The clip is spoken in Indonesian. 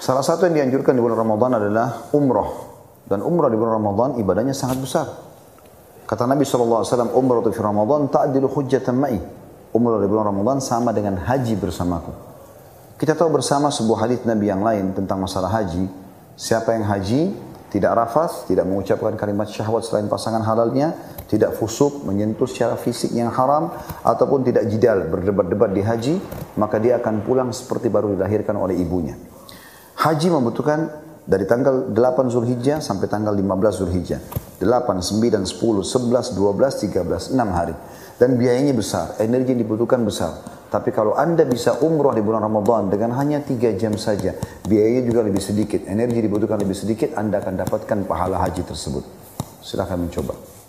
Salah satu yang dianjurkan di bulan Ramadan adalah umroh. Dan umrah di bulan Ramadan ibadahnya sangat besar. Kata Nabi SAW, umrah fi Ramadan ta'dilu hujjatan ma'i. Umrah di bulan Ramadan sama dengan haji bersamaku. Kita tahu bersama sebuah hadis Nabi yang lain tentang masalah haji. Siapa yang haji, tidak rafas, tidak mengucapkan kalimat syahwat selain pasangan halalnya, tidak fusuk, menyentuh secara fisik yang haram, ataupun tidak jidal, berdebat-debat di haji, maka dia akan pulang seperti baru dilahirkan oleh ibunya. Haji membutuhkan dari tanggal 8 Zulhijjah sampai tanggal 15 Zulhijjah. 8, 9, 10, 11, 12, 13, 6 hari. Dan biayanya besar, energi yang dibutuhkan besar. Tapi kalau anda bisa umroh di bulan Ramadan dengan hanya 3 jam saja, biayanya juga lebih sedikit, energi dibutuhkan lebih sedikit, anda akan dapatkan pahala haji tersebut. Silahkan mencoba.